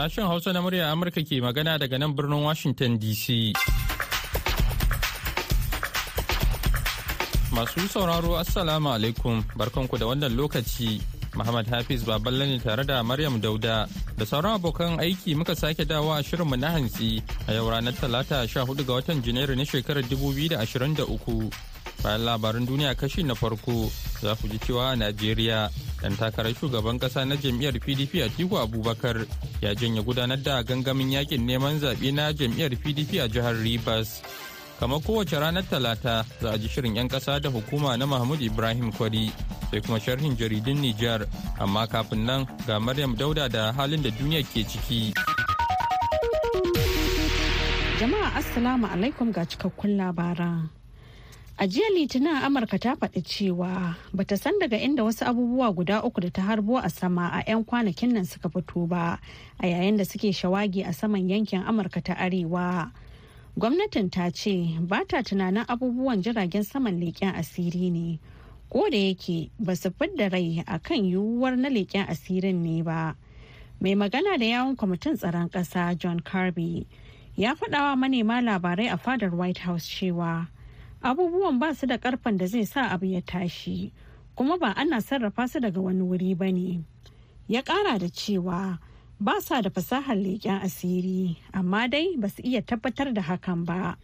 Sashen Hausa na murya Amurka ke magana daga nan birnin Washington DC. Masu sauraro Assalamu alaikum barkanku da wannan lokaci. Muhammad Hafiz Baballe ne tare da Maryam Dauda da sauran abokan aiki muka sake dawo a shirinmu na hantsi a yau ranar Talata 14 ga watan Janairu na shekarar 2023. Bayan labaran duniya kashi na farko za ku ji cewa a Najeriya dan takarar shugaban kasa na jam'iyyar PDP a Tiku Abubakar ya janye gudanar da gangamin yaƙin neman zaɓe na jam'iyyar PDP a jihar Rivers. kamar kowace ranar talata za a ji shirin 'yan ƙasa da hukuma na mahmud ibrahim kwari sai kuma sharhin jaridun nijar. Amma kafin nan ga maryam dauda da halin da duniya ke ciki. Jama'a assalamu alaikum ga cikakkun labaran. A jiya litinin amurka ta faɗi cewa bata san daga inda wasu abubuwa guda uku da ta harbo a sama a 'yan kwanakin nan suka fito ba a yayin da suke shawagi a saman yankin amurka ta arewa. Gwamnatin ta ce ba ta tunanin abubuwan jiragen saman leƙen asiri ne. Ko da yake ba su fidda rai a kan yiwuwar na leƙen asirin ne ba. Mai magana da yawon kwamitin tsaron ƙasa john kirby ya faɗawa manema labarai a fadar white house cewa abubuwan ba su da ƙarfen da zai sa abu ya tashi kuma ba ana sarrafa su daga wani wuri ba ne ya ƙara da cewa ba sa da fasahar leƙen asiri amma dai ba su iya tabbatar da hakan ba.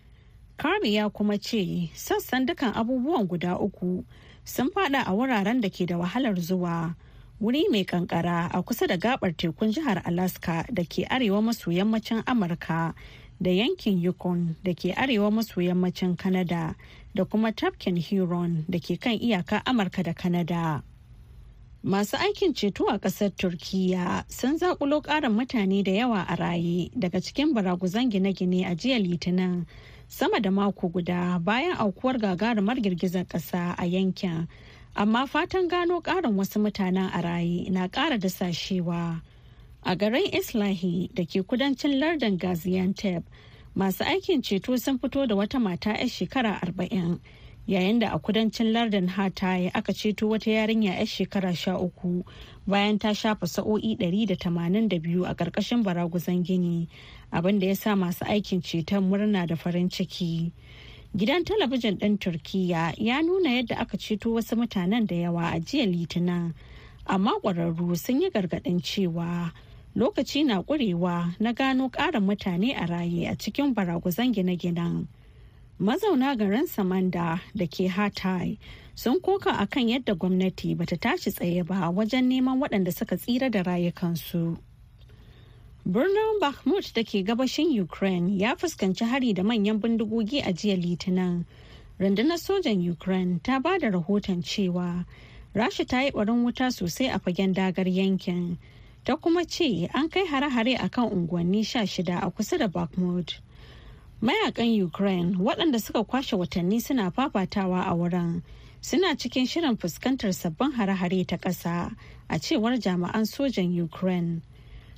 Karmi ya kuma ce sassan dukan abubuwan guda uku sun fada a wuraren da ke da wahalar zuwa wuri mai kankara a kusa da gabar tekun jihar Alaska da ke arewa maso yammacin Amurka da yankin Yukon da ke arewa maso yammacin Canada da kuma tafkin Huron da ke kan iyaka Amurka da Canada. Masu aikin ceto a ƙasar Turkiyya sun zaƙulo ƙarin mutane da yawa a raye daga cikin baraguzan gine-gine a jiya Litinin sama da mako guda bayan aukuwar gagarumar girgizar ƙasa a yankin. Amma fatan gano ƙarin wasu mutanen a raye na ƙara dasashewa. A garin Islahi da ke kudancin lardin Gaziantep, masu aikin ceto sun fito da wata mata 'yar shekara arba'in. yayin da a kudancin lardin hatay aka ceto wata yarinya 'yar shekara sha uku bayan ta shafa sa'o'i 182 a ƙarƙashin baraguzan gini abin da ya sa masu aikin ceton murna da farin ciki gidan talabijin ɗin turkiya ya nuna yadda aka ceto wasu mutanen da yawa a jiya litinin amma ƙwararru sun yi gargaɗin cewa lokaci na ƙurewa na gano ƙarin mutane a raye a cikin baraguzan gine-ginen. Mazauna garin samanda da ke hatay sun koka akan yadda gwamnati bata tashi tsaye ba wajen neman waɗanda suka tsira da rayukansu. Birnin bakhmut da ke gabashin ukraine ya fuskanci hari da manyan bindigogi a jiya litinin. Rundunar sojan ukraine ta ba da rahoton cewa rasha ta yi barin wuta sosai a fagen dagar yankin ta kuma ce an kai hare-hare akan unguwanni sha shida a kusa da bakhmut. Mayakan ukraine waɗanda suka kwashe watanni suna fafatawa a wurin suna cikin shirin fuskantar sabbin hare-hare ta ƙasa a cewar jami'an sojan ukraine.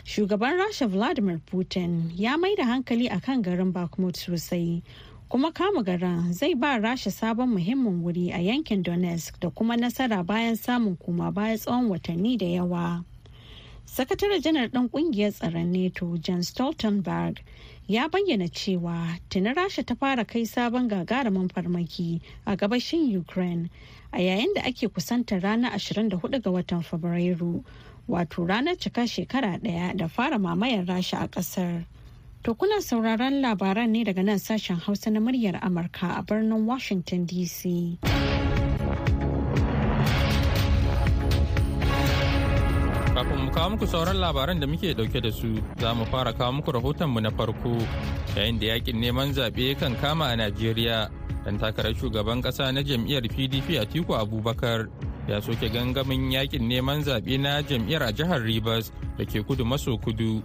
Shugaban rasha vladimir putin ya mai da hankali a kan garin bakhmut sosai kuma kama garin zai ba rasha sabon muhimmin wuri a yankin donetsk da kuma nasara bayan samun kuma baya tsawon watanni da yawa. Sakataren janar ɗan ƙungiyar tsaron neto jan stoltenberg ya bayyana cewa tuni rasha ta fara kai sabon gagarumin farmaki a gabashin ukraine a yayin da ake kusantar ranar 24 ga watan fabrairu wato ranar cika shekara ɗaya da fara mamayar rasha a ƙasar to kuna sauraron labaran ne daga nan sashen hausa na muryar amurka a birnin washington dc Kafin mu kawo muku sauran labaran da muke ɗauke da su, za mu fara kawo muku rahotonmu na farko yayin da yaƙin neman zaɓe kan kama a Najeriya. Dan takarar shugaban ƙasa na jam'iyyar PDP a Tiku Abubakar ya soke gangamin yaƙin neman zaɓe na jam'iyyar a jihar Rivers da ke kudu maso kudu.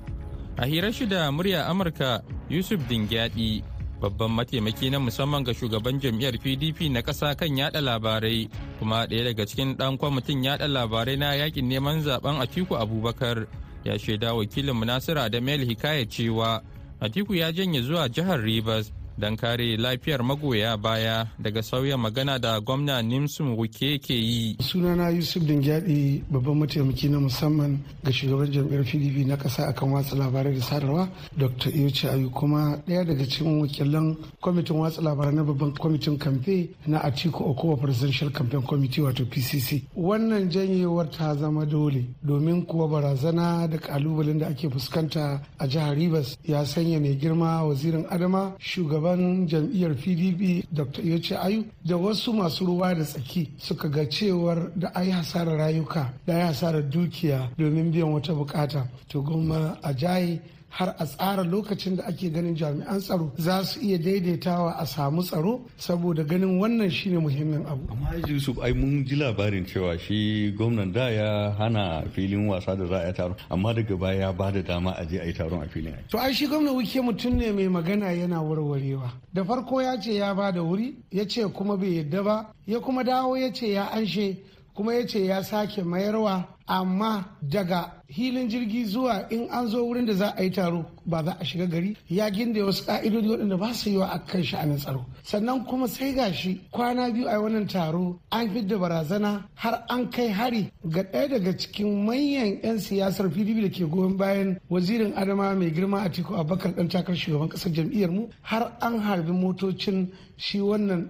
A hirar shi da murya Amurka Yusuf Dingyadi babban mataimaki na musamman ga shugaban jam'iyyar pdp na ƙasa kan yada labarai. Kuma ɗaya daga cikin ɗan kwamitin yada labarai na yaƙin neman zaɓen atiku abubakar ya shaida wakilin munasira da mel hikaya cewa atiku ya janye zuwa jihar rivers don kare lafiyar magoya baya daga sauya magana da gwamna nimsun wuke ke yi. Sunana yusuf dingyadi babban mataimaki na musamman ga shugaban jam'iyyar pdp na kasa akan watsa labarai da sadarwa dr iyoci ayu kuma ɗaya daga cikin wakilan kwamitin watsa labarai na babban kwamitin kamfe na atiku okowa presidential campaign committee wato pcc wannan janyewar ta zama dole domin kuwa barazana da kalubalen da ake fuskanta a jihar rivers ya sanya mai girma wazirin adama shugaban jam'iyyar pdp dr iyoci ayu da wasu masu ruwa da tsaki suka ga cewar da a yi hasarar rayuka da ya hasarar dukiya domin biyan wata buƙata. To goma a jaye har a tsara lokacin da ake ganin jami'an tsaro za su iya daidaitawa a samu tsaro saboda ganin wannan shine muhimmin abu. amma yusuf ai mun ji labarin cewa shi gwamnan da ya hana filin wasa da za a yi taron amma daga baya ya ba da dama a je a yi taron a filin to ai shi gwamnan wike mutum ne mai magana yana warwarewa da farko ya ce ya ba da wuri ya ce kuma bai yadda ba ya kuma dawo ya ce ya anshe kuma ya ce ya sake mayarwa amma daga hilin jirgi zuwa in an zo wurin da za a yi taro ba za a shiga gari. Ya ginda wasu ka'idodi waɗanda ba su yi wa akan sha'anin tsaro. Sannan kuma sai gashi kwana biyu a wannan taro an fidda barazana har an kai hari ga ɗaya daga cikin manyan 'yan siyasar pdp da ke goyon bayan wazirin adama mai girma a tiku abubakar ɗan takar shugaban ƙasar jam'iyyar mu har an harbi motocin shi wannan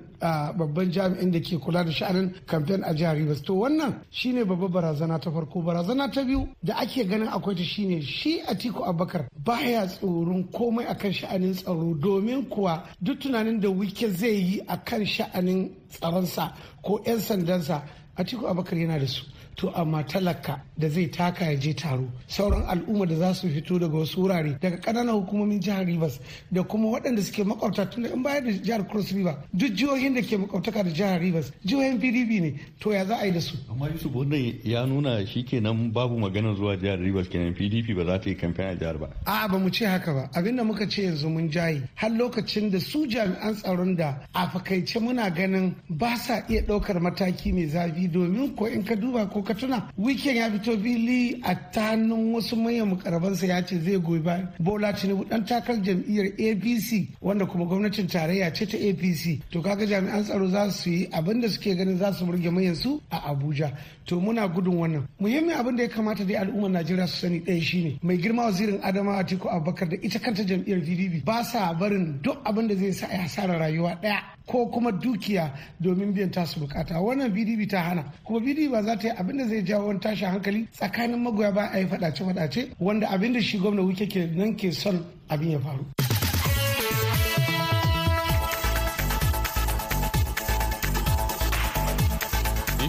babban jami'in da ke kula da sha'anin kamfen a jihar rivers. To wannan shine babbar barazana ta barazana ta biyu da ake ganin akwai ta shine shi atiku abubakar baya tsoron komai akan sha'anin tsaro domin kuwa duk tunanin da wike zai yi akan sha'anin tsaronsa ko 'yan sandansa atiku abubakar yana da su. To amma talaka da zai taka ya je taro. Sauran al'umma da za su fito daga wasu wurare daga ƙananan hukumomin jihar rivers da kuma waɗanda suke makwabta tun in bayar da jihar cross river duk jihohin da ke makwabtaka da jihar rivers jihohin pdp ne. To ya za a yi da su? Amma yusuf wannan ya nuna shi kenan babu magana zuwa jihar rivers kenan. Pdp ba za ta yi kamfen a jihar ba. A'a ba mu ce haka ba. Abinda muka ce yanzu mun jaye. Har lokacin da su jami'an tsaron da a fakaice muna ganin ba sa iya ɗaukar mataki mai zafi domin ko in ka duba ko ka tuna weekend ya fito fili a tanun wasu manyan mukarabansa ya ce zai goyi bayan bola tinubu dan takar jam'iyyar apc wanda kuma gwamnatin tarayya ce ta apc to kaga jami'an tsaro za su yi abin da suke ganin za su burge manyan su a abuja. To muna gudun wannan. Muhimmin abin da ya kamata dai al'ummar najeriya su sani ɗaya shine mai girma wazirin adama atiku abubakar da ita kanta jam'iyyar pdp ba sa barin duk abin da zai sa a hasara rayuwa ɗaya. Ko kuma dukiya domin biyan tasu buƙata. Wannan pdp ta hana. Kuma pdp ba za ta yi abin da zai jawo wani tashin hankali tsakanin magoya ba a yi fadace fadace wanda abin da shi gwamna wuke ke nan ke son abin ya faru.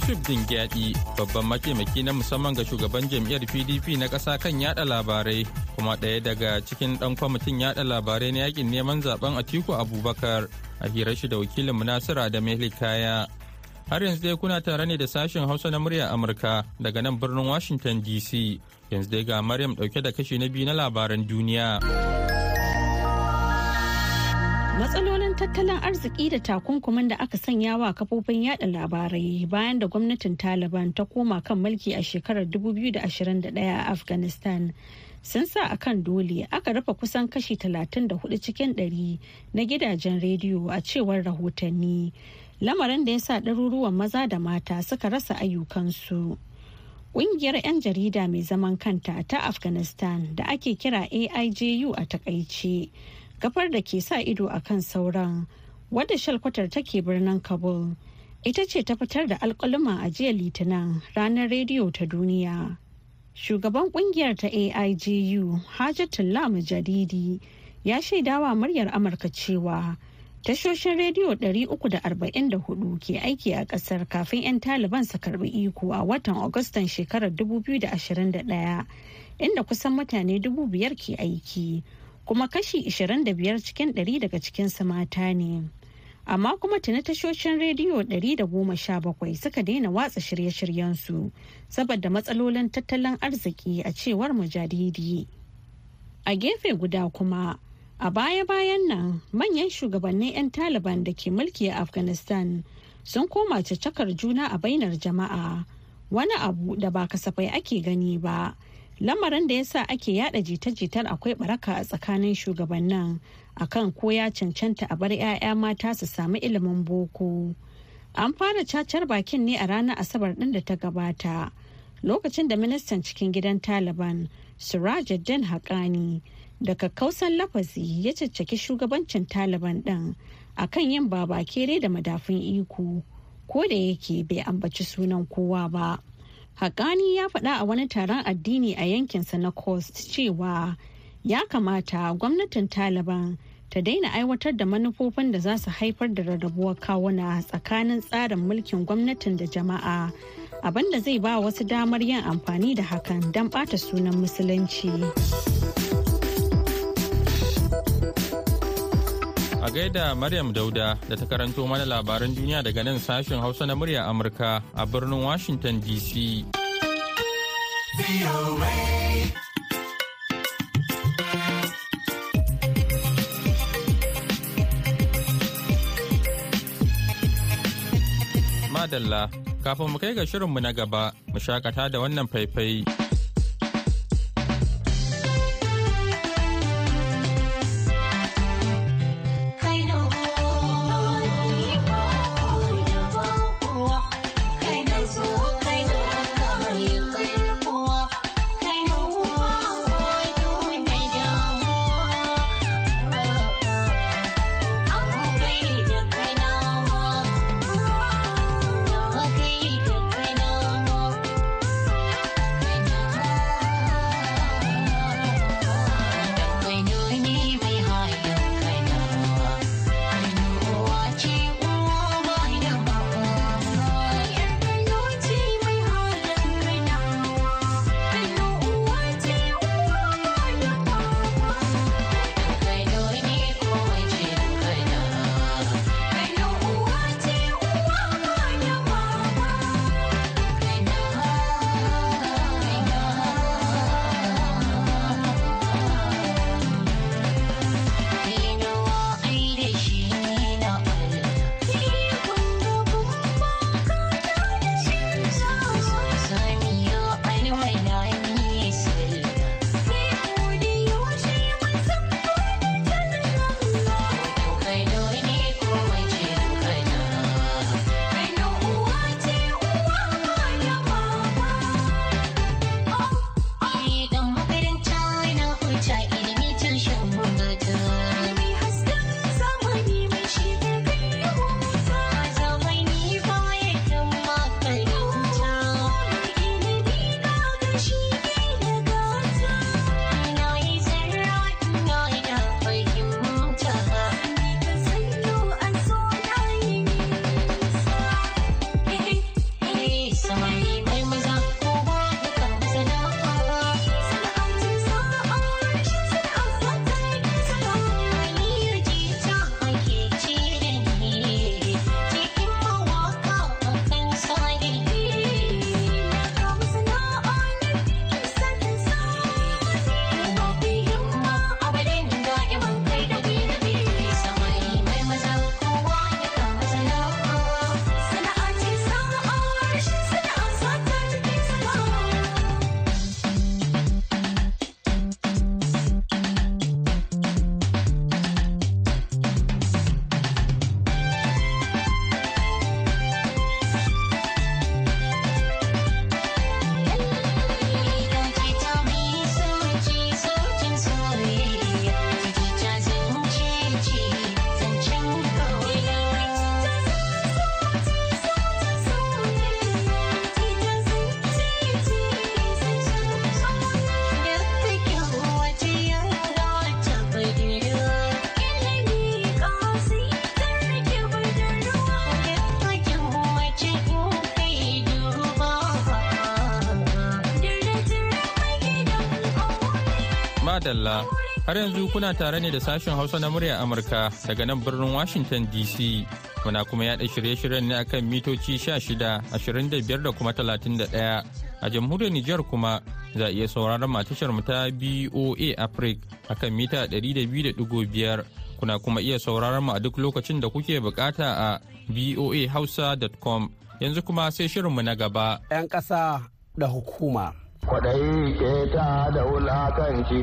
Yusuf Dingyadi babban mataimaki na musamman ga shugaban jam'iyyar PDP na ƙasa kan yada labarai kuma ɗaya daga cikin ɗan kwamitin yada labarai na yaƙin neman zaɓen Atiku Abubakar. A hirar shi da wakilin Nasiru da Kaya. Har yanzu dai kuna tare ne da sashen Hausa na murya Amurka daga nan birnin Washington DC. Yanzu dai ga Maryam ɗauke da kashi na biyu na labaran duniya. Matsalolin tattalin arziki da takunkumin da aka sanya wa kafofin yada labarai bayan da gwamnatin Taliban ta koma kan mulki a shekarar 2021 a Afghanistan sun sa a kan dole aka rufe kusan kashi 34 cikin 100 na gidajen rediyo a cewar rahotanni. Lamarin da ya sa ɗaruruwan maza da mata suka rasa ayyukansu. Ƙungiyar 'yan jarida mai zaman kanta ta Afghanistan da ake kira AIJU a taƙaice. kafar da ke sa ido a kan sauran wadda shalkwatar take birnin kabul ita ce ta fitar da alkaluma a jiya litinin ranar rediyo ta duniya shugaban ƙungiyar ta aigu hajjatullah mujadidi ya shaidawa muryar amurka cewa tashoshin rediyo 344 ke aiki a ƙasar kafin 'yan taliban su karɓi iko a watan agustan shekarar 2021 inda kusan mutane 5,000 ke aiki kuma kashi 25 cikin 100 daga cikinsu mata ne. Amma kuma tuni tashoshin rediyo 117 suka daina watsa shirye-shiryensu saboda matsalolin tattalin arziki a cewar mujadidi. A gefe guda kuma, a baya-bayan nan manyan shugabannin 'yan Taliban da ke mulki a Afghanistan sun koma caccakar juna a bainar jama'a, wani abu da ba kasafai ake gani ba. Lamarin da ya sa ake yada jita-jitar akwai baraka a tsakanin shugabannin akan ko ya cancanta a bar 'ya'ya mata su sami ilimin boko. An fara cacar bakin ne a ranar asabar ɗin da ta gabata lokacin da ministan cikin gidan taliban sirajuddin haƙani da kakkausan lafazi ya caccaki shugabancin taliban ɗin akan yin babakere da madafun iko. Ko da yake bai ambaci sunan kowa ba. Haƙani ya faɗa a wani taron addini a yankinsa na coast cewa ya kamata gwamnatin taliban ta daina aiwatar da manufofin da za su haifar da rarrabuwar kawuna tsakanin tsarin mulkin gwamnatin da jama'a abin da zai ba wasu damar yin amfani da hakan don ɓata sunan musulunci. A gaida Maryam Dauda da ta karanto mana labaran duniya daga nan sashen Hausa na murya Amurka a birnin Washington DC. Madalla, kafin mu kai ga shirinmu na gaba, mu shakata da wannan faifai. Madalla har yanzu kuna tare ne da sashen Hausa na murya Amurka daga nan birnin Washington DC. Muna kuma yaɗa shirye-shiryen ne akan mitoci 16, 25 da kuma 31. A jamhuriyar Nijar kuma za iya sauraron matashar mu ta BOA Africa akan mita 200.5. Kuna kuma iya sauraron mu a duk lokacin da kuke buƙata a boahausa.com. Yanzu kuma sai shirinmu na gaba. 'Yan ƙasa da hukuma. kwaɗayi ke ta da wulakanci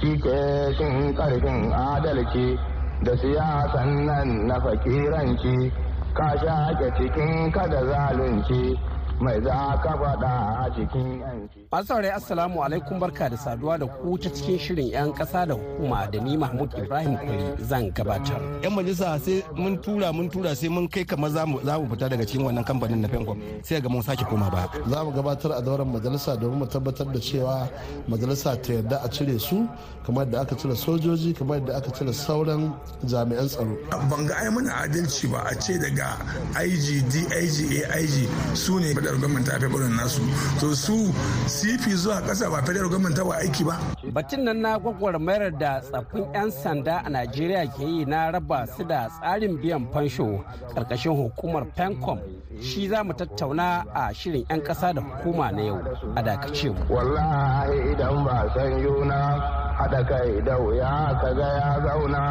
shi ke shin ƙarfin adalci da siyasan nan na fakiranci ka shaƙe cikin kada zalunci. Mai za ka faɗa a cikin yanci. Masu Assalamu alaikum barka da saduwa da ku ta cikin shirin 'yan ƙasa da hukuma da ni Mahmud Ibrahim Kwari zan gabatar. 'Yan majalisa sai mun tura mun tura sai mun kai kamar za mu fita daga cikin wannan kamfanin na Fencom sai ga mun sake koma ba. Za mu gabatar a dauran majalisa domin mu tabbatar da cewa majalisa ta yarda a cire su kamar da aka cire sojoji kamar da aka cire sauran jami'an tsaro. Ban ga ai mana adalci ba a ce daga IG, DIG, AIG su ne federal government ta fi nasu. To su cp zuwa kasa ba federal government wa aiki ba. Batun nan na gwagwarmayar da tsaffin 'yan sanda a najeriya ke yi na raba su da tsarin biyan fansho ƙarƙashin hukumar pencom shi za mu tattauna a shirin 'yan kasa da hukuma na yau. A dakace mu. Wallahi idan ba san yuna haɗa kai da wuya ka ga ya zauna.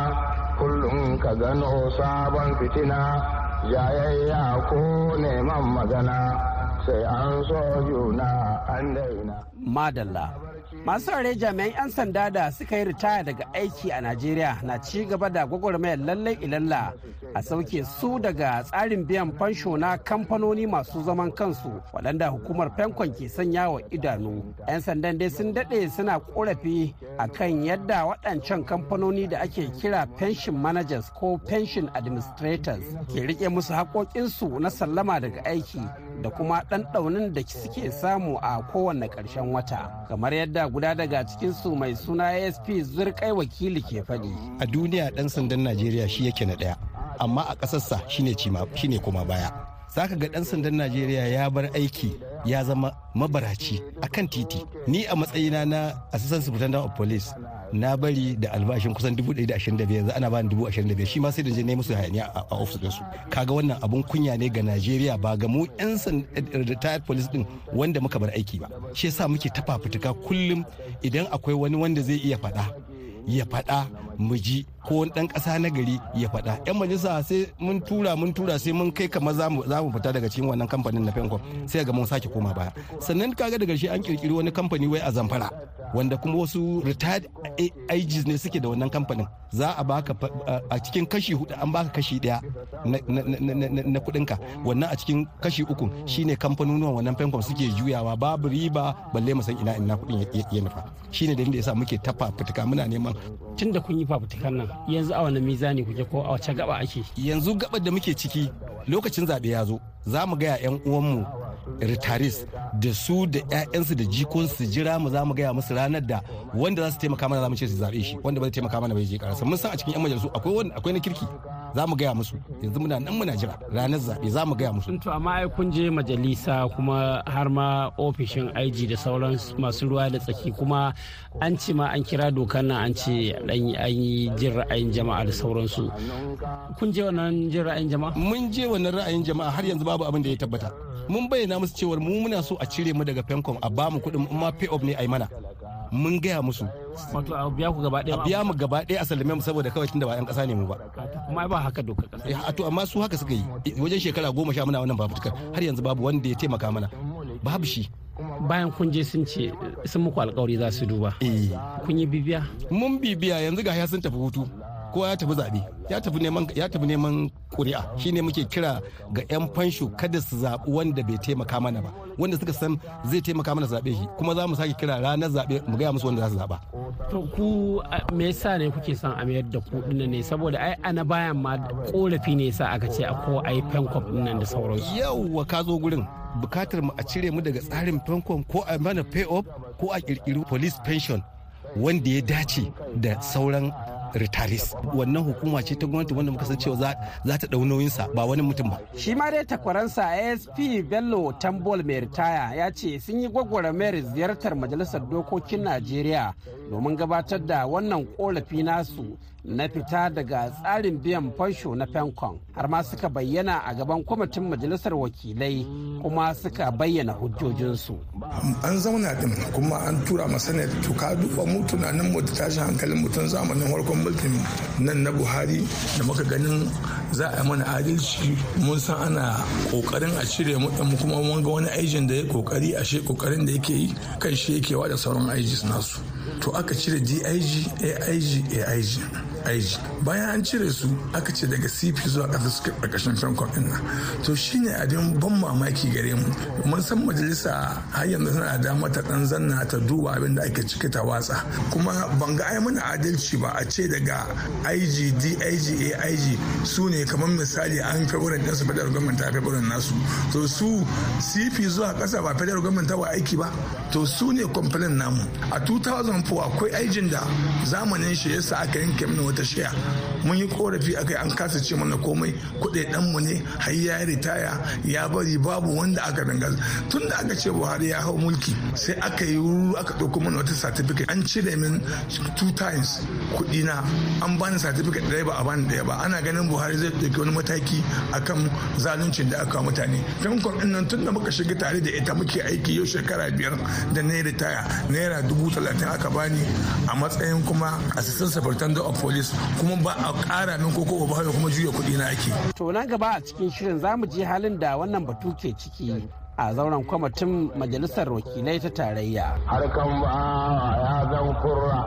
Kullum ka gano sabon fitina jayayya ko neman magana. Sai an so juna an daina. Madalla. Masu rare jami'an 'yan sanda da suka yi ritaya daga aiki a Najeriya na ci gaba da gwagwarmayar lallai ilalla a sauke su daga tsarin biyan fansho na kamfanoni masu zaman kansu waɗanda hukumar fenkon ke sanya wa idanu. 'Yan sandan dai sun daɗe suna korafi a kan yadda waɗancan kamfanoni da ake kira pension managers ko pension administrators ke riƙe musu haƙoƙinsu na sallama daga aiki da kuma ɗan ɗaunin da suke samu a kowane ƙarshen wata kamar yadda guda daga cikinsu mai suna asp zurkai wakili ke faɗi. a duniya ɗan sandan najeriya shi yake na ɗaya amma a ƙasarsa shine kuma baya zaka ga ɗan sandan najeriya ya bar aiki ya zama mabaraci a kan titi ni a matsayina na assistant superintendent of police na bari da albashin kusan 125 yanzu ana bani 25 shi ma sai da je ne musu hayaniya a ofis ɗinsu. Kaga wannan abun kunya ne ga najeriya ba ga mu yan retired police din wanda muka bar aiki ba. Shi yasa muke tafa fituka kullum idan akwai wani wanda zai iya faɗa ya faɗa mu ji ko wani ɗan ƙasa na gari ya faɗa. Yan majalisa sai mun tura mun tura sai mun kai kamar za mu fita daga cikin wannan kamfanin na fencom sai ga mun sake koma baya. Sannan kaga daga shi an kirkiri wani kamfani wai a zamfara wanda kuma wasu retired ages ne suke da wannan kamfanin. Za a baka a cikin kashi huɗu an baka kashi ɗaya na kudinka wannan a cikin kashi uku shine kamfanonuwan wannan fencom suke juyawa. Babu riba balle mu san ina ina kuɗin ya nufa. Shine dalilin da yasa muke tafa fitika muna neman. Tun da kun yi fafutukan nan. Yanzu a wani mizani kuke ko a wace gaba ake? Yanzu gabar da muke ciki lokacin zaɓe ya zo za mu gaya 'yan uwanmu retirees da su da 'ya'yansu da jikonsu su jira mu za mu gaya musu ranar da wanda za su taimaka mana za mu ce su zaɓe shi wanda ba zai taimaka mana bai je karasa mun san a cikin 'yan majalisu akwai na kirki. Za mu gaya musu. Yanzu muna nan muna jira. Ranar zaɓe za mu gaya musu. to amma ai kun je majalisa kuma har ma ofishin aiji da sauran masu ruwa da tsaki kuma an ce ma an kira dokar nan an ce an yi jin ra'ayin jama'a da sauransu. Kun je wannan jin ra'ayin jama'a. mun je wannan ra'ayin jama'a har yanzu babu abin da ya tabbata. Mun bayyana musu cewar mu muna so a cire mu daga fencom a ba mu kuɗin ma pay off ne a yi mana. Mun gaya musu. Wato a biya ku gaba ɗaya. A biya mu gaba ɗaya a salame mu saboda kawai tunda ba yan ƙasa ne mu ba. Kuma ba haka doka ƙasa a to amma su haka suka yi. Wajen shekara goma sha muna wannan babutukar har yanzu babu wanda ya taimaka mana. Babu shi. Bayan kun je sun ce sun muku alkawari za su duba. Kun yi bibiya? Mun bibiya yanzu ga ya sun tafi hutu. Kowa ya tafi zaɓe ya tafi neman ya tafi neman ƙuri'a shine muke kira ga 'yan fansho kada su zaɓi wanda bai taimaka mana ba wanda suka san zai taimaka mana zaɓe shi kuma za mu sake kira ranar zaɓe mu gaya musu wanda za su zaɓa. to ku me yasa ne kuke son a mayar da ku ɗin nan ne saboda ai ana bayan ma korafi ne yasa aka ce a ko ai fencom ɗin nan da sauransu. yauwa ka zo gurin buƙatar mu a cire mu daga tsarin fencom ko a mana pay off ko a kirkiri police pension wanda ya dace da sauran retirees wannan hukuma ce ta gwamnati wanda muka san cewa za ta ɗau nauyinsa ba wani mutum ba. shi ma dai takwaransa asp bello tambol mai ritaya ya ce sun yi gwagwarmayar ziyartar majalisar dokokin najeriya domin gabatar da wannan korafi nasu na fita daga tsarin biyan fansho na fencom har ma suka bayyana a gaban kwamitin majalisar wakilai kuma suka bayyana hujjojinsu. An zauna din kuma an tura masa ne to duba mu tunanin mu tashin hankalin mutum zamanin farkon mulkin nan na buhari da muka ganin za a mana adalci. Mun san ana ƙoƙarin a cire mu kuma mun ga wani aijin da ya ƙoƙari a shi ƙoƙarin da yake yi kan shi yake wa da sauran aijis nasu. To aka cire dig aig aig aiji bayan an cire su aka ce daga cp zuwa ƙasa suke ƙarƙashin fankon ɗin nan. To shine abin ban mamaki gare mu. Mun san majalisa har yanzu tana da mata ɗan zanna ta duba abin da ake ciki ta watsa. Kuma ban ga ai mana adalci ba a ce daga IG DIG AIG su ne kamar misali an fi wurin ɗinsu federal government ta fi wurin nasu. To su cp zuwa ƙasa ba federal government ta wa aiki ba. To su ne complain namu. A 2004 akwai aijin da zamanin shi yasa aka yanke mana wata shiya mun yi korafi akai an kasa ce mana komai. Kuɗaɗen mu ne har ya ritaya ya bari babu wanda aka danga tun da aka ce buhari ya hau mulki sai aka yi ruru aka ɗauko mana wata certificate. An cire min two times kuɗi na an bani certificate ɗaya ba a bani ɗaya ba. Ana ganin buhari zai ɗauki wani mataki akan zaluncin da aka mutane. Fankon ɗin nan tun da muka shiga tare da ita muke aiki yau shekara biyar da na ritaya naira dubu talatin aka bani a matsayin kuma assistant superintendent of police kuma ba a ƙara min koko ba kuma juya kuɗi na ake. To nan gaba a cikin shirin za mu je halin da wannan batu ke ciki a zauren kwamitin majalisar wakilai ta tarayya. Harkan ba ya zan kurra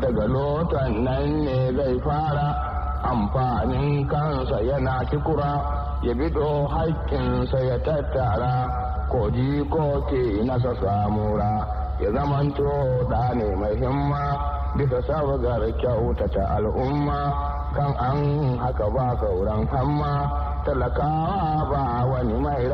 daga lotan nan ne zai fara amfanin kansa yana kikura ya bido haƙƙinsa ya tattara ko ko ke nasa samura ya zamanto da ne mai himma bisa sabgar kyautata al'umma. Kan an haka ba sauran hamma. Talakawa ba wani mai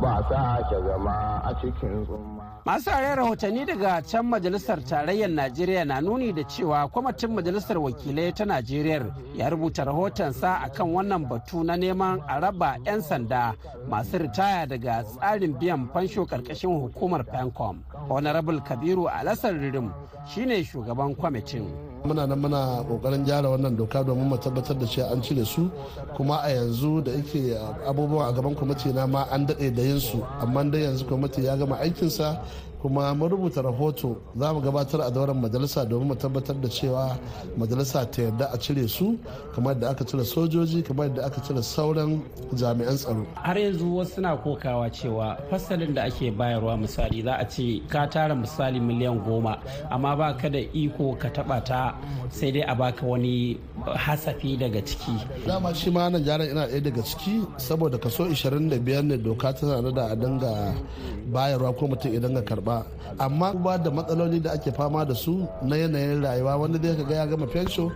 ba sake zama a cikin tsumma. Masu are rahotanni daga can majalisar tarayyar Najeriya na nuni da cewa kwamitin majalisar wakilai ta Najeriya ya rubuta rahotonsa akan wannan batu na neman a raba 'yan sanda masu ritaya daga tsarin biyan fansho ƙarƙashin hukumar PENCOM. Honorable Kabiru Alasar Ririm shine shugaban kwamitin. Muna nan muna ƙoƙarin gyara wannan doka domin mu tabbatar da cewa an cire su. Kuma a yanzu da yake abubuwan a gaban kwamiti na ma an daɗe da yin su. Amma dai yanzu kwamiti ya gama aikinsa. Kuma mun rubuta rahoto za mu gabatar a dauran majalisa domin mu tabbatar da cewa majalisa ta yarda a cire su kamar da aka cire sojoji kamar da aka cire sauran jami'an tsaro. Har yanzu wasu suna kokawa cewa fasalin da ake bayarwa misali za a ce ka tara misali miliyan goma amma ba ka da iko ka taba ta sai dai a baka wani hasafi daga ciki. Dama shi ma nan jaran ina ɗaya daga ciki saboda kaso 25 ne doka ta da a dinga bayarwa ko mutum idan ga karɓa amma ba da matsaloli da ake fama da su na yanayin rayuwa wanda dai kaga ya gama fensho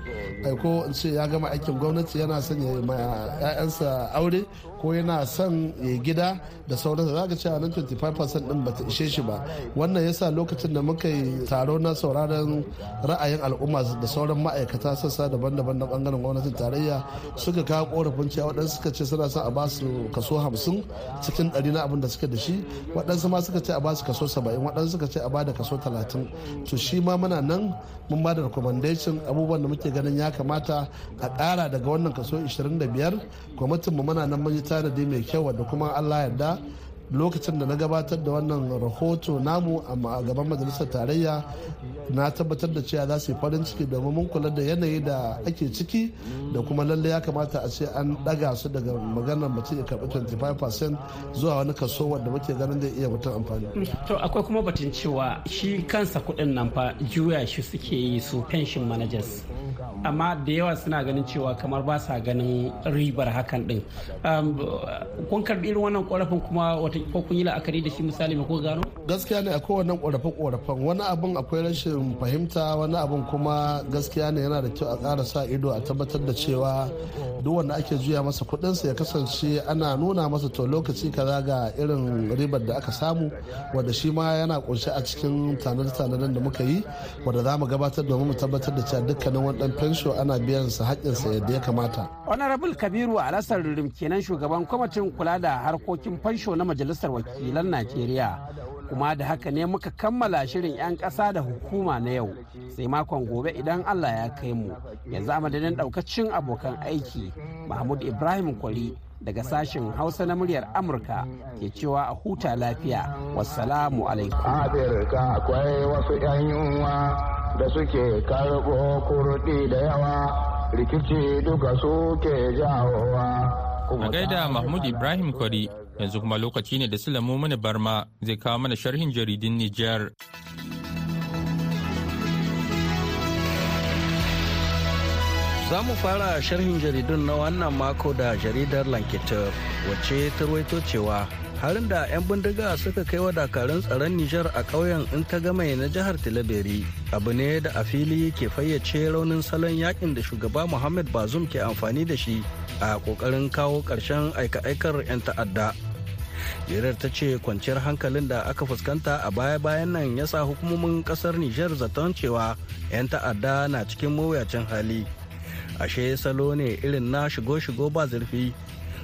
ko in ce ya gama aikin gwamnati yana son ya ma 'ya'yansa aure ko yana son ya gida da sauransa za ka cewa nan 25% din bata ishe shi ba. Wannan yasa lokacin da muka yi taro na sauraron ra'ayin al'umma da sauran ma'aikata sassa daban-daban na ɓangaren gwamnatin tarayya suka kawo korafin cewa waɗansu suka ce suna son a ba su kaso 50 cikin ɗari na abin da suka da shi. Waɗansu ma suka ce a ba su kaso 70 waɗansu suka ce a ba da kaso 30 to shi ma muna nan mun ba da recommendation. Abubuwan da muke ganin ya kamata a ƙara daga wannan kaso 25 kwamitin mu muna nan mun yi tanadi mai kyau wadda kuma allah yarda lokacin da na gabatar da wannan rahoto namu a gaban majalisar tarayya na tabbatar da cewa za su yi farin ciki domin mun kula da yanayi da ake ciki da kuma lalle ya kamata a ce an daga su daga maganar mutum ya karɓi 25% zuwa wani kaso wanda muke ganin zai iya mutum amfani. to akwai kuma batun cewa shi kansa kuɗin nan fa juya shi suke yi su pension managers amma da yawa suna ganin cewa kamar ba sa ganin ribar hakan din. Kun karɓi irin wannan korafin kuma ko kun yi la'akari da shi misali ko gano? Gaskiya ne akwai wannan korafe korafen wani abun akwai rashin fahimta wani abun kuma gaskiya ne yana da kyau a ƙara sa ido a tabbatar da cewa duk wanda ake juya masa kuɗinsa ya kasance ana nuna masa to lokaci kaza ga irin ribar da aka samu wanda shi ma yana kunshe a cikin tanade-tanaden da muka yi wanda za mu gabatar domin mu tabbatar da cewa dukkanin wani fensho ana biyan sa haƙƙinsa yadda ya kamata. honorable kabiru alasar ririm kenan shugaban kwamitin kula da harkokin fansho na majalisar wakilan najeriya. Kuma da haka ne muka kammala shirin 'yan ƙasa da hukuma na yau. Sai makon gobe idan allah ya kai mu. Yanzu a madadin ɗaukacin abokan aiki mahmud ibrahim kwari daga sashen hausa na muryar amurka ke cewa a huta lafiya. Wassalamu alaikum. Afirka akwai wasu 'yan yunwa. Da suke karɓo kurɗi da yawa rikici duka suke jawowa a gaida mahmud ibrahim kwari yanzu kuma lokaci ne da Sulamu mini barma zai kawo mana sharhin jaridun Nijar. Za mu fara sharhin jaridun na wannan mako da jaridar Lanketer wacce ta ruwaito cewa harin da 'yan bindiga suka kai wa dakarun tsaron Nijar a ƙauyen in ta gama na jihar Tilaberi abu ne da a fili ke fayyace raunin salon yaƙin da shugaba Muhammad Bazum ke amfani da shi a ƙoƙarin kawo ƙarshen aika-aikar 'yan ta'adda. Jirar ta ce kwanciyar hankalin da aka fuskanta a baya-bayan nan ya sa hukumomin ƙasar Nijar zaton cewa 'yan ta'adda na cikin mawuyacin hali. Ashe salo ne irin na shigo-shigo ba zurfi.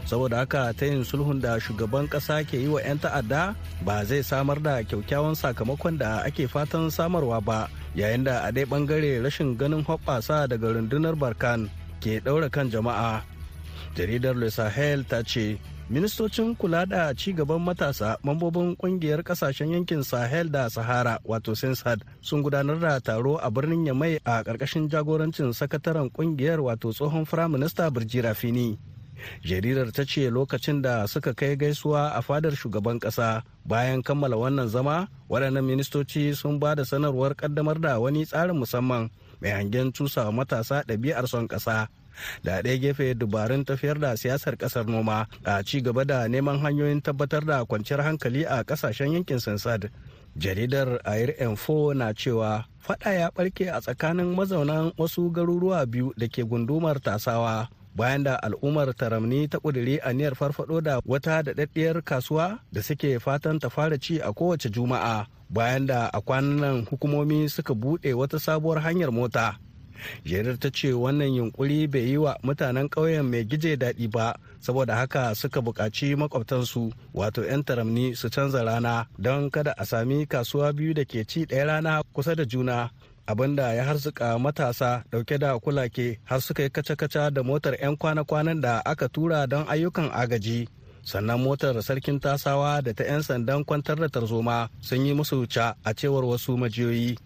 Saboda haka ta yin sulhun da shugaban kasa ke yi wa 'yan ta'adda ba zai samar da kyaukyawan sakamakon da ake fatan samarwa ba yayin da a dai ɓangare rashin ganin hoɓɓasa daga rundunar barkan ke ɗaura kan jama'a. Jaridar Le Sahel ta ce ministocin kula da ci gaban matasa mambobin ƙungiyar ƙasashen yankin sahel da sahara wato sensad sun gudanar da taro a birnin yamai a ƙarƙashin jagorancin sakataren ƙungiyar wato tsohon firaminista birji rafini jaridar ta ce lokacin da suka kai gaisuwa a fadar shugaban ƙasa bayan kammala wannan zama waɗannan ministoci sun ba da sanarwar ƙaddamar da wani tsarin musamman mai hangen cusa matasa ɗabi'ar son ƙasa. Da ɗaya gefe dubarun tafiyar da siyasar ƙasar noma a ci gaba da neman hanyoyin tabbatar da kwanciyar hankali a ƙasashen yankin sansad. Jaridar air info na cewa fada ya ɓarke a tsakanin mazaunan wasu garuruwa biyu da ke gundumar tasawa. Bayan da al'ummar taramni ta ƙudiri aniyar farfado da wata daɗaɗɗiyar kasuwa da suke fatan ta fara ci a kowace juma'a bayan da a kwanan nan hukumomi suka buɗe wata sabuwar hanyar mota. Jerar ta ce wannan yunkuri bai yi wa mutanen ƙauyen mai gije daɗi ba saboda haka suka buƙaci makwabtansu wato 'yan taramni su canza rana don kada a sami kasuwa biyu da ke ci ɗaya rana kusa da juna. Abin da ya harzuka matasa ɗauke da kulake har suka yi kaca-kaca da motar 'yan kwana-kwanan da aka tura don ayyukan agaji. Sannan motar sarkin tasawa da ta 'yan sandan kwantar da tarzoma sun yi musu wuce a cewar wasu majiyoyi.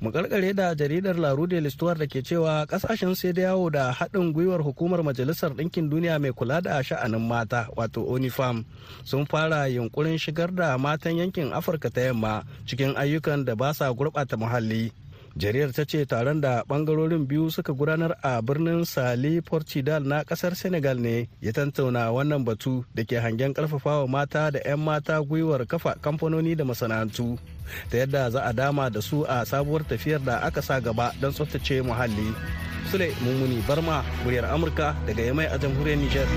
Mu karkare da jaridar larude listuwar da ke cewa ƙasashen sai da yawo da haɗin gwiwar hukumar majalisar ɗinkin duniya mai kula da sha'anin mata wato onifam sun fara yunkurin shigar da matan yankin afirka ta yamma cikin ayyukan da ba sa gurɓata muhalli. Jariyar ta ce taron da ɓangarorin biyu suka gudanar a birnin sali portugal na ƙasar senegal ne ya tantauna wannan batu da ke hangen karfafawa mata da 'yan mata gwiwar kafa kamfanoni da masana'antu ta yadda za a dama da su a sabuwar tafiyar da aka sa gaba don tsaftace muhalli. Sule mummuni barma muryar amurka daga yamai a jamhuriyar niger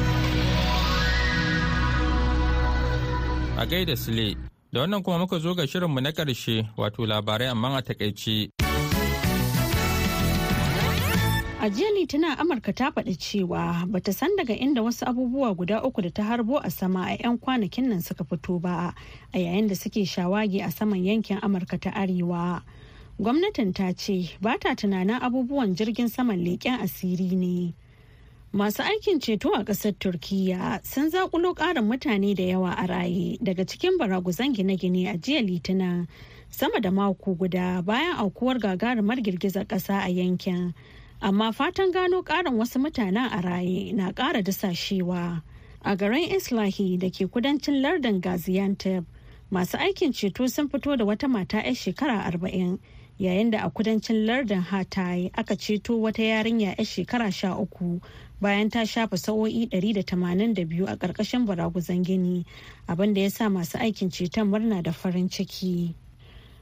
a gaida sule da wannan kuma muka zo ga shirinmu na ƙarshe wato labarai amma a taƙaice. A jiya Litinin Amurka ta faɗi cewa bata san daga inda wasu abubuwa guda uku da ta harbo a sama a 'yan kwanakin nan suka fito ba a yayin da suke shawagi a saman yankin Amurka ta Arewa. Gwamnatin ta ce ba ta tunanin abubuwan jirgin saman leƙen asiri ne. Masu aikin ceto a ƙasar Turkiyya sun zaƙulo ƙarin mutane da yawa a raye daga cikin baraguzan gine-gine a jiya Litinin sama da mako guda bayan aukuwar gagarumar girgizar ƙasa a yankin. Amma fatan gano ƙarin wasu mutanen a raye na ƙara dasashewa a garin islahi da ke kudancin lardin gaziantep masu aikin ceto sun fito da wata mata 'yar shekara arba'in yayin da a kudancin lardin hatay aka ceto wata yarinya 'yar shekara sha uku bayan ta shafa sa'o'i 182 a ƙarƙashin baraguzan gini abin da ya sa masu aikin ceton murna da farin ciki.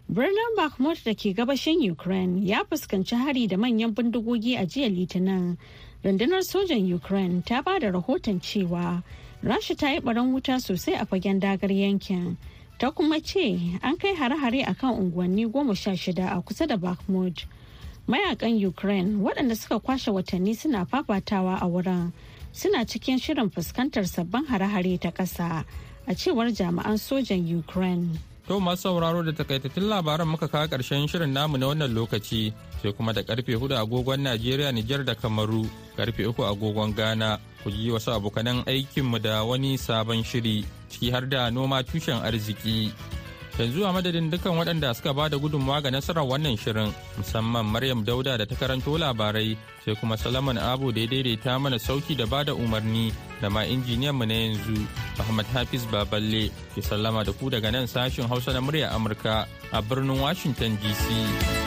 Birnin Bakhmut da ke gabashin Ukraine ya fuskanci hari da manyan bindigogi a jiya Litinin. Rundunar sojan Ukraine ta ba da rahoton cewa Rasha ta yi baran wuta sosai a fagen dagar yankin. Ta kuma ce an kai hare-hare a kan unguwanni goma sha shida a kusa da Bakhmut. Mayakan Ukraine waɗanda suka kwashe watanni suna fafatawa a wurin suna cikin shirin fuskantar sabbin hare-hare ta ƙasa a cewar jami'an sojan Ukraine. To masu sauraro da takaitattun labaran muka kawo ƙarshen shirin namu na wannan lokaci sai kuma da ƙarfe huɗu agogon Najeriya Nijar da Kamaru ƙarfe uku agogon Ghana ku ji wasu abokanan aikinmu da wani sabon shiri ciki har da noma tushen arziki. Yanzu a madadin dukkan waɗanda suka ba da gudunmawa ga nasarar wannan shirin musamman maryam dauda da ta karanto labarai sai kuma salaman abu da ya daidaita mana sauƙi da ba da umarni da ma injiniyan mu na yanzu muhammad hafiz baballe ke sallama da ku daga nan sashin hausa na murya amurka a birnin washington dc